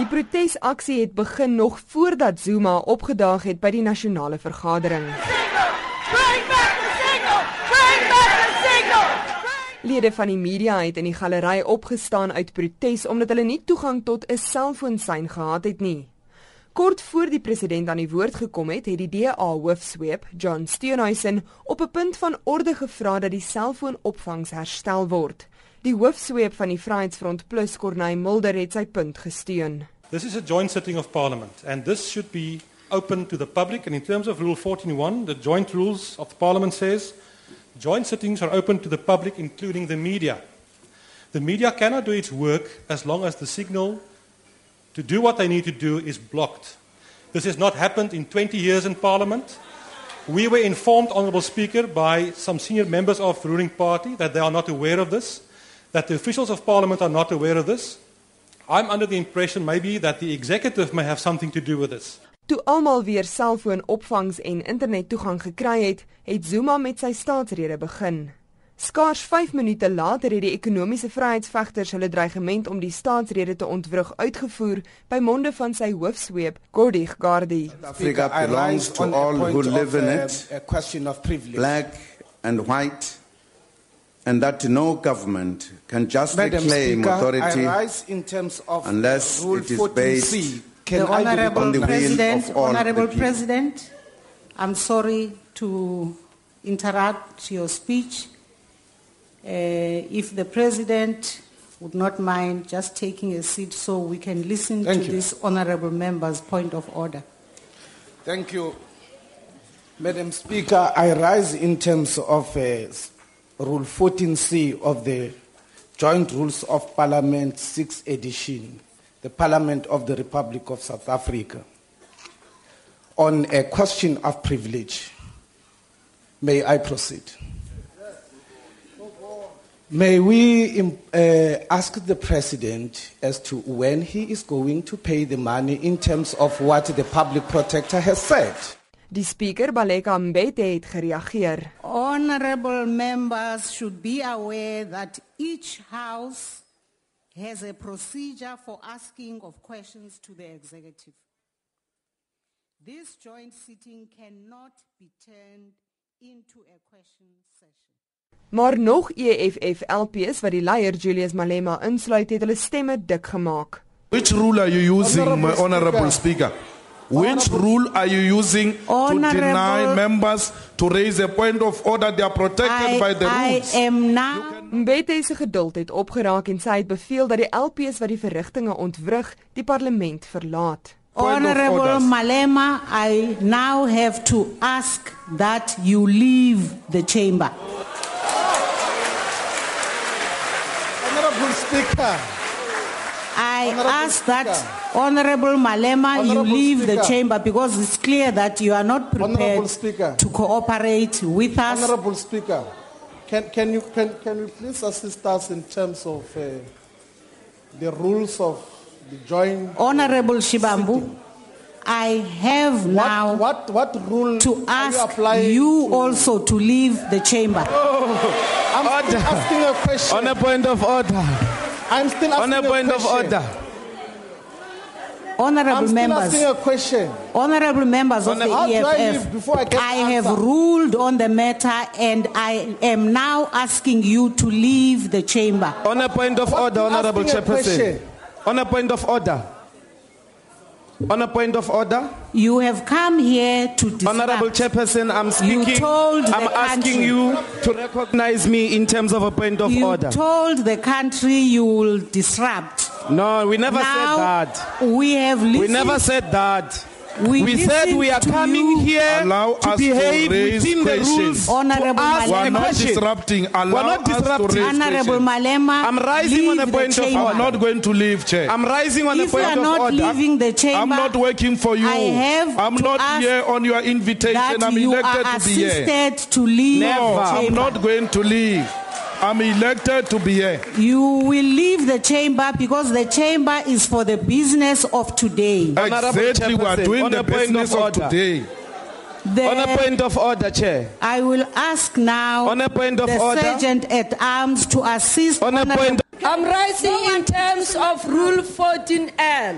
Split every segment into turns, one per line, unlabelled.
Die protesaksie het begin nog voordat Zuma opgedaag het by die nasionale vergadering. Lede van die media het in die galery opgestaan uit protes omdat hulle nie toegang tot 'n selfoonsein gehad het nie. Kort voor die president aan die woord gekom het, het die DA hoofsweep, John Steenhuisen, op 'n punt van orde gevra dat die selfoonopvangs herstel word. Die hoofsweep van die Vryheidsfront Plus, Corneil Mulder, het sy punt gesteun.
This is a joint sitting of Parliament, and this should be open to the public. And in terms of Rule 14.1, the joint rules of the Parliament says joint sittings are open to the public, including the media. The media cannot do its work as long as the signal to do what they need to do is blocked. This has not happened in 20 years in Parliament. We were informed, Honourable Speaker, by some senior members of the ruling party that they are not aware of this, that the officials of Parliament are not aware of this. I'm under the impression maybe that the executive may have something to do with this.
Toe almal weer selfoonopvangs en internettoegang gekry het, het Zuma met sy staatsrede begin. Skaars 5 minute later het die ekonomiese vryheidsvegters hulle dreigement om die staatsrede te ontwrig uitgevoer by monde van sy hoofsweep, Gordig Gardi.
Africa belongs to all who live in it,
A question of privilege.
black and white, and that no government can justly
Madam
claim
Speaker,
authority
I rise in terms of
unless
Rule
it is
14C.
based
Can
the Honorable
on the will
President,
of all the
Honorable
people.
President, I'm sorry to interrupt your speech. Uh, if the President would not mind just taking a seat so we can listen
Thank
to
you.
this Honorable Member's point of order.
Thank you. Madam Speaker, I rise in terms of uh, Rule 14C of the Joint Rules of Parliament 6th edition, the Parliament of the Republic of South Africa, on a question of privilege. May I proceed? May we um, uh, ask the President as to when he is going to pay the money in terms of what the public protector has said?
Die spreker, Baleka Mbete, het gereageer.
Honorable members should be aware that each house has a procedure for asking of questions to the executive. This joint sitting cannot be turned into a question session.
Maar nog EFF LPs wat die leier Julius Malema insluit, het hulle stemme dik gemaak.
Which rule are you using,
Honorable
my honorable speaker? Which rule are you using to
Honorable-
deny members to raise a point of order? They are protected by the
I, I
rules.
am now
Mbete se geduld het opgeraak en sy het beveel dat die LPs wat die verrigtinge ontwrig, die parlement verlaat.
Honorable. Malema, I now have to ask that you leave the chamber.
Speaker,
I
Honorable
ask that Honorable Malema, you
Honorable
leave the chamber because it's clear that you are not prepared to cooperate with us.
Honorable Speaker, can, can, you, can, can you please assist us in terms of uh, the rules of the joint?
Honorable Shivambu, I have now
What, what, what rule
to
are you
ask you
to-
also to leave the chamber.
Oh, I'm still asking a question.
On a point of order.
I'm still asking
On a point
a
of order.
Honorable
I'm still
members.
asking a question.
Honorable members of the
How do I
EFF,
leave before I get
I have
answer?
ruled on the matter and I am now asking you to leave the chamber.
On a point of
What-
order, Honorable Chairperson. On a point of order. On a point of order.
You have come here to disrupt.
Honorable Chairperson, I'm speaking.
You told the
I'm asking
country-
you to recognize me in terms of a point of
you
order.
told the country you will disrupt.
No, we never
now,
said that.
We have listened.
We never said that.
We
We said we are coming
you.
here
Allow
to
us to
behave
raise
within the rules.
Honorable
to ask
We are
a
Malema.
not
question.
disrupting. Allow
We're not
us to
disrupting.
raise
Honorable
questions.
Malema,
I'm rising
leave
on a
the
point of
chamber.
I'm not going to leave, Chair.
I'm rising on
If
a point
you are
of
not leaving the chamber,
I'm not working for you.
I have
I'm
to
not
ask
here on your invitation.
that
I'm
you
elected
are
to be here.
assisted to leave
Never.
I'm not going to leave. I'm elected to be here.
You will leave the chamber because the chamber is for the business of today.
Honorable
Exactly, we are doing
on
the
a point
business
of
of
order.
today.
The-
On a point of order, Chair.
I will ask now
On a point of
the
order.
sergeant at arms to assist
On a
Honorable-
point
I'm rising in terms of Rule 14L.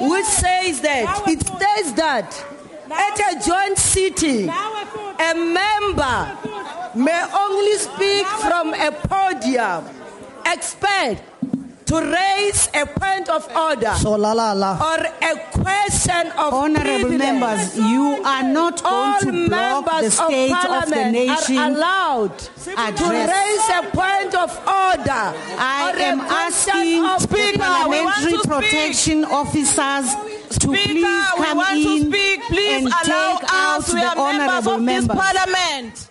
which says that it says that at a joint sitting, a member may only speak from a podium. Expect to raise a point of order
So la la la.
or a question of
Honorable
privilege.
members, you are not
All
going to block the
members of
state of, the
parliament
nation.
are allowed to raise a point of order.
I am asking
of
the parliamentary protection officers to
Speaker,
please
we
come
want
in
to speak. Please
and
allow
take out
us. We
the
are members
honorable
of this
members.
parliament.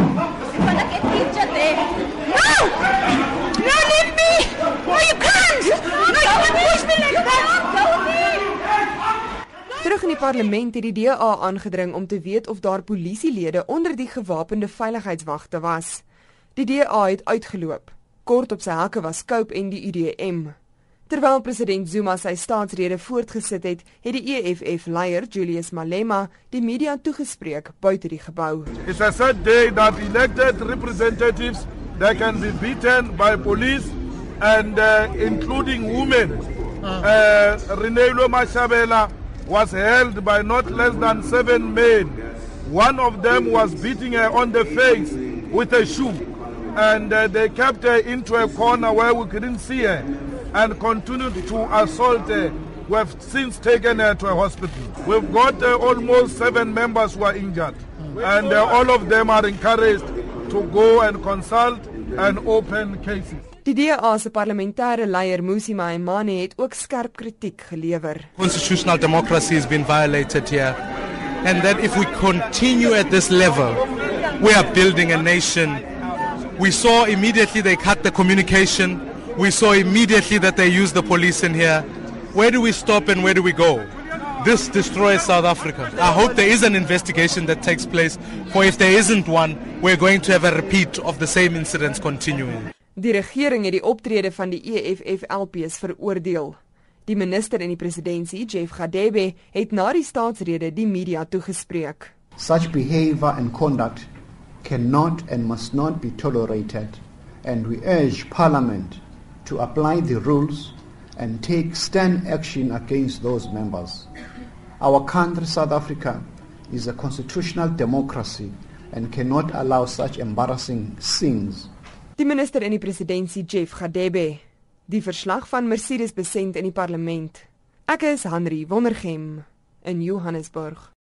parlement het die DA aangedring om te weet of daar polisielede onder die gewapende veiligheidswagte was. Die DA het uitgeloop. Kort op sy hakke was Cope en die UDM. Terwyl president Zuma sy staatsrede voortgesit het, het die EFF-leier Julius Malema die media toegespreek buite die gebou.
It's a sad day that elected representatives they can be beaten by police and uh, including women. Uh, Renelo Mashabela was held by not less than seven men. One of them was beating her on the face with a shoe. And uh, they kept her into a corner where we couldn't see her and continued to assault her. We have since taken her to a hospital. We've got uh, almost seven members who are injured. And uh, all of them are encouraged to go and consult and open cases.
Die DA se parlementêre leier Musi Maimane het ook skerp kritiek gelewer.
constitutional democracy has been violated here. And that if we continue at this level, we are building a nation. We saw immediately they cut the communication. We saw immediately that they used the police in here. Where do we stop and where do we go? This destroys South Africa. I hope there is an investigation that takes place, for if there isn't one, we're going to have a repeat of the same incidents continuing.
Die regering het die optrede van die EFF-LPs veroordeel. Die minister in die presidentskap, Jeff Gadebe, het na die staatsrede die media toegespreek.
Such behavior and conduct cannot and must not be tolerated, and we urge Parliament to apply the rules and take stern action against those members. Our country, South Africa, is a constitutional democracy and cannot allow such embarrassing scenes.
Die minister in die presidentskap, Jeff Gadebe, die verslag van Mercedes Besent in die parlement. Ek is Henry Wondergem in Johannesburg.